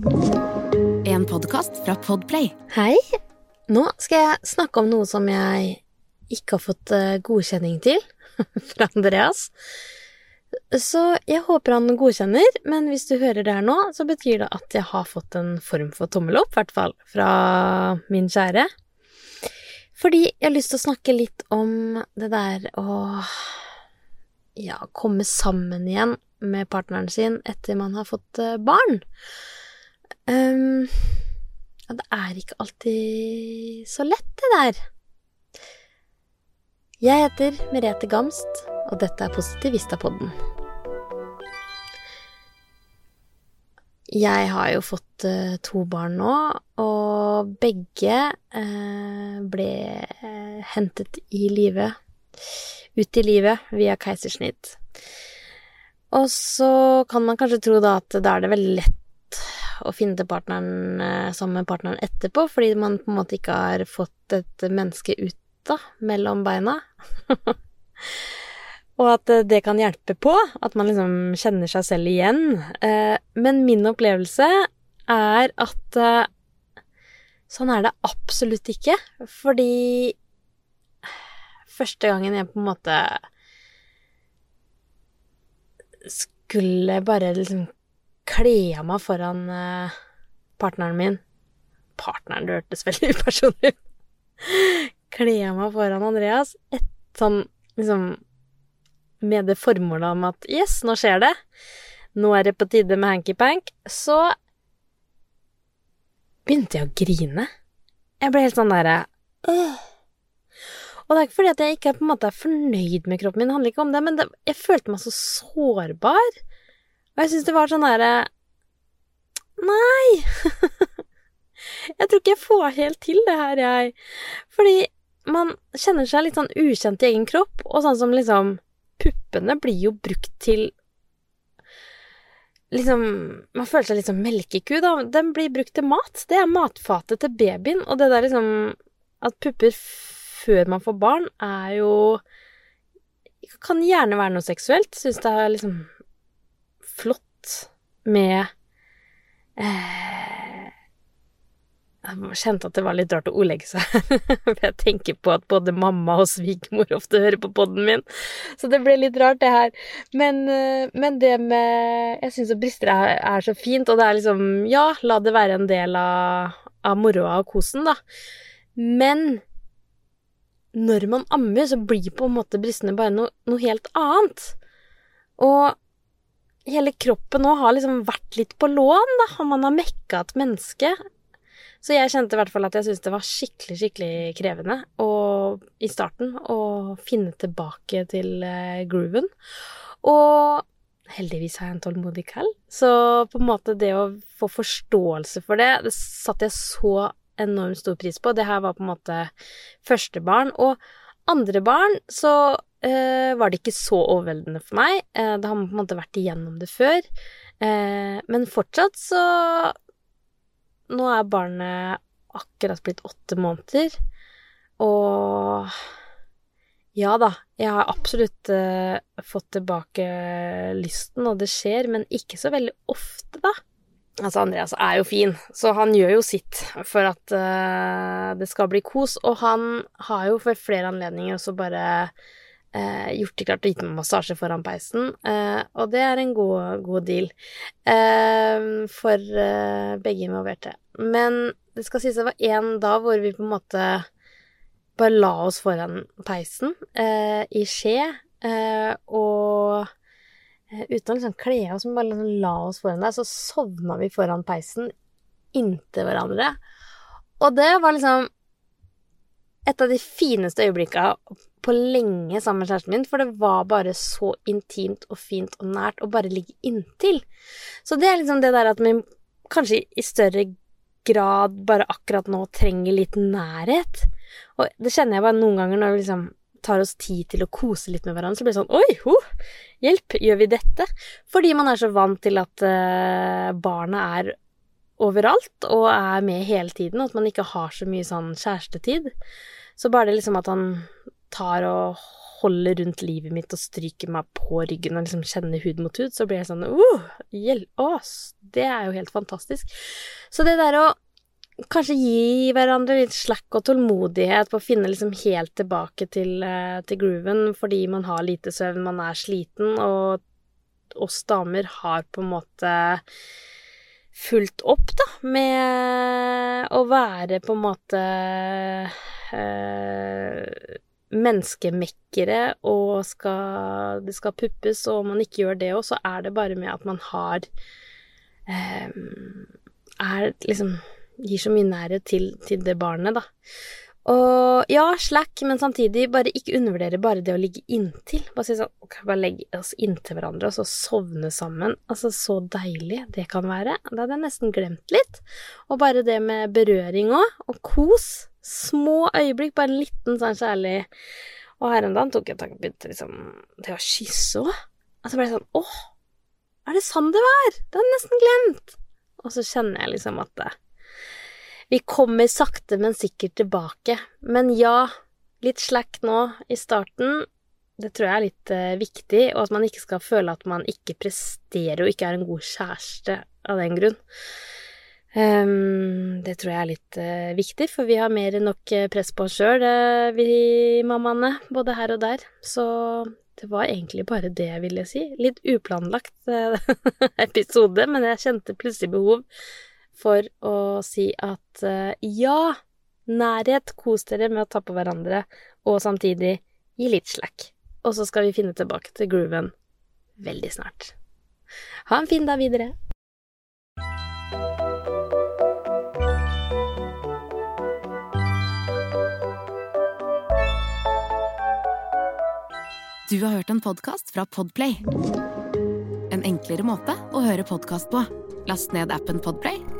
En podkast fra Podplay. Hei. Nå skal jeg snakke om noe som jeg ikke har fått eh, godkjenning til fra Andreas. Så jeg håper han godkjenner, men hvis du hører det her nå, så betyr det at jeg har fått en form for tommel opp, i hvert fall fra min kjære. Fordi jeg har lyst til å snakke litt om det der å ja, komme sammen igjen med partneren sin etter man har fått eh, barn. Um, ja, det er ikke alltid så lett, det der. Jeg heter Merete Gamst, og dette er Positivistapodden. Jeg har jo fått uh, to barn nå, og begge uh, ble uh, hentet i live ut i livet via keisersnitt. Og så kan man kanskje tro da at da er det veldig lett å finne til partneren sammen med partneren etterpå, fordi man på en måte ikke har fått et menneske ut da, mellom beina. Og at det kan hjelpe på, at man liksom kjenner seg selv igjen. Men min opplevelse er at sånn er det absolutt ikke. Fordi første gangen jeg på en måte skulle bare liksom kle av meg foran partneren min Partneren, det hørtes veldig upersonlig ut. Kle av meg foran Andreas. Et sånn liksom Med det formålet om at yes, nå skjer det. Nå er det på tide med hanky-pank. Så begynte jeg å grine. Jeg ble helt sånn derre øh. Og det er ikke fordi at jeg ikke på en måte er fornøyd med kroppen min, det handler ikke om det, men det, jeg følte meg så sårbar. Og jeg syns det var sånn derre Nei! jeg tror ikke jeg får helt til det her, jeg. Fordi man kjenner seg litt sånn ukjent i egen kropp, og sånn som liksom Puppene blir jo brukt til Liksom Man føler seg litt som melkeku, da. Den blir brukt til mat. Det er matfatet til babyen, og det der liksom At pupper før man får barn, er jo Kan gjerne være noe seksuelt. Syns det er liksom flott med eh, Jeg kjente at det var litt rart å ordlegge seg. For jeg tenker på at både mamma og svigermor ofte hører på poden min. Så det ble litt rart, det her. Men, men det med Jeg syns at bryster er, er, så fint, og det er liksom Ja, la det være en del av, av moroa og kosen, da. Men når man ammer, så blir på en måte bristene bare noe, noe helt annet. Og hele kroppen nå har liksom vært litt på lån, da, og man har mekka et menneske. Så jeg kjente i hvert fall at jeg syntes det var skikkelig, skikkelig krevende og, i starten å finne tilbake til uh, grooven. Og heldigvis har jeg en tålmodig kall, så på en måte det å få forståelse for det, det satte jeg så enormt stor pris på. Det her var på en måte første barn. Og andre barn så eh, var det ikke så overveldende for meg. Eh, da har man på en måte vært igjennom det før. Eh, men fortsatt så Nå er barnet akkurat blitt åtte måneder, og ja da, jeg har absolutt uh, fått tilbake lysten, og det skjer, men ikke så veldig ofte, da. Altså, Andreas er jo fin, så han gjør jo sitt for at uh, det skal bli kos. Og han har jo for flere anledninger også bare uh, gjort det klart og gitt meg massasje foran peisen, uh, og det er en god, god deal for begge involverte. Men det skal sies det var én dag hvor vi på en måte bare la oss foran peisen i skje, og uten å liksom kle oss, men bare liksom la oss foran der, så sovna vi foran peisen inntil hverandre. Og det var liksom et av de fineste øyeblikka på lenge sammen med kjæresten min, for det var bare så intimt og fint og nært å bare ligge inntil. Så det er liksom det der at vi kanskje i større grad bare akkurat nå trenger litt nærhet. Og det kjenner jeg bare noen ganger når vi liksom tar oss tid til å kose litt med hverandre, så blir det sånn Oi, ho, hjelp, gjør vi dette? Fordi man er så vant til at uh, barna er overalt og er med hele tiden, og at man ikke har så mye sånn kjærestetid. Så bare det liksom at han tar og holder rundt livet mitt og stryker meg på ryggen og liksom kjenner hud mot hud, så blir jeg sånn uh, hjelp, Å, det er jo helt fantastisk. Så det der å kanskje gi hverandre litt slack og tålmodighet på å finne liksom helt tilbake til, eh, til grooven fordi man har lite søvn, man er sliten, og oss damer har på en måte fulgt opp, da, med å være på en måte øh, menneskemekkere, og skal, det skal puppes, og om man ikke gjør det òg, så er det bare med at man har eh, Er liksom Gir så mye nærhet til, til det barnet, da. Og ja, slack, men samtidig bare ikke undervurdere bare det å ligge inntil. Bare si sånn ok, bare legge oss inntil hverandre og så sovne sammen. Altså, så deilig det kan være. Det hadde jeg nesten glemt litt. Og bare det med berøring òg, og kos. Små øyeblikk, bare en liten sånn kjærlig Og her en dag tok jeg tak begynte liksom Det å kysse òg. Og så ble jeg sånn åh, er det sånn det var? Det hadde jeg nesten glemt. Og så kjenner jeg liksom at det vi kommer sakte, men sikkert tilbake. Men ja, litt slack nå i starten, det tror jeg er litt uh, viktig, og at man ikke skal føle at man ikke presterer og ikke er en god kjæreste av den grunn. Um, det tror jeg er litt uh, viktig, for vi har mer enn nok eh, press på oss sjøl, uh, vi mammaene, både her og der. Så det var egentlig bare det jeg ville si. Litt uplanlagt episode, men jeg kjente plutselig behov for å si at uh, ja, nærhet, kos dere med å ta på hverandre, og samtidig gi litt slack. Og så skal vi finne tilbake til grooven veldig snart. Ha en fin dag videre. Du har hørt en podkast fra Podplay. En enklere måte å høre podkast på. Last ned appen Podplay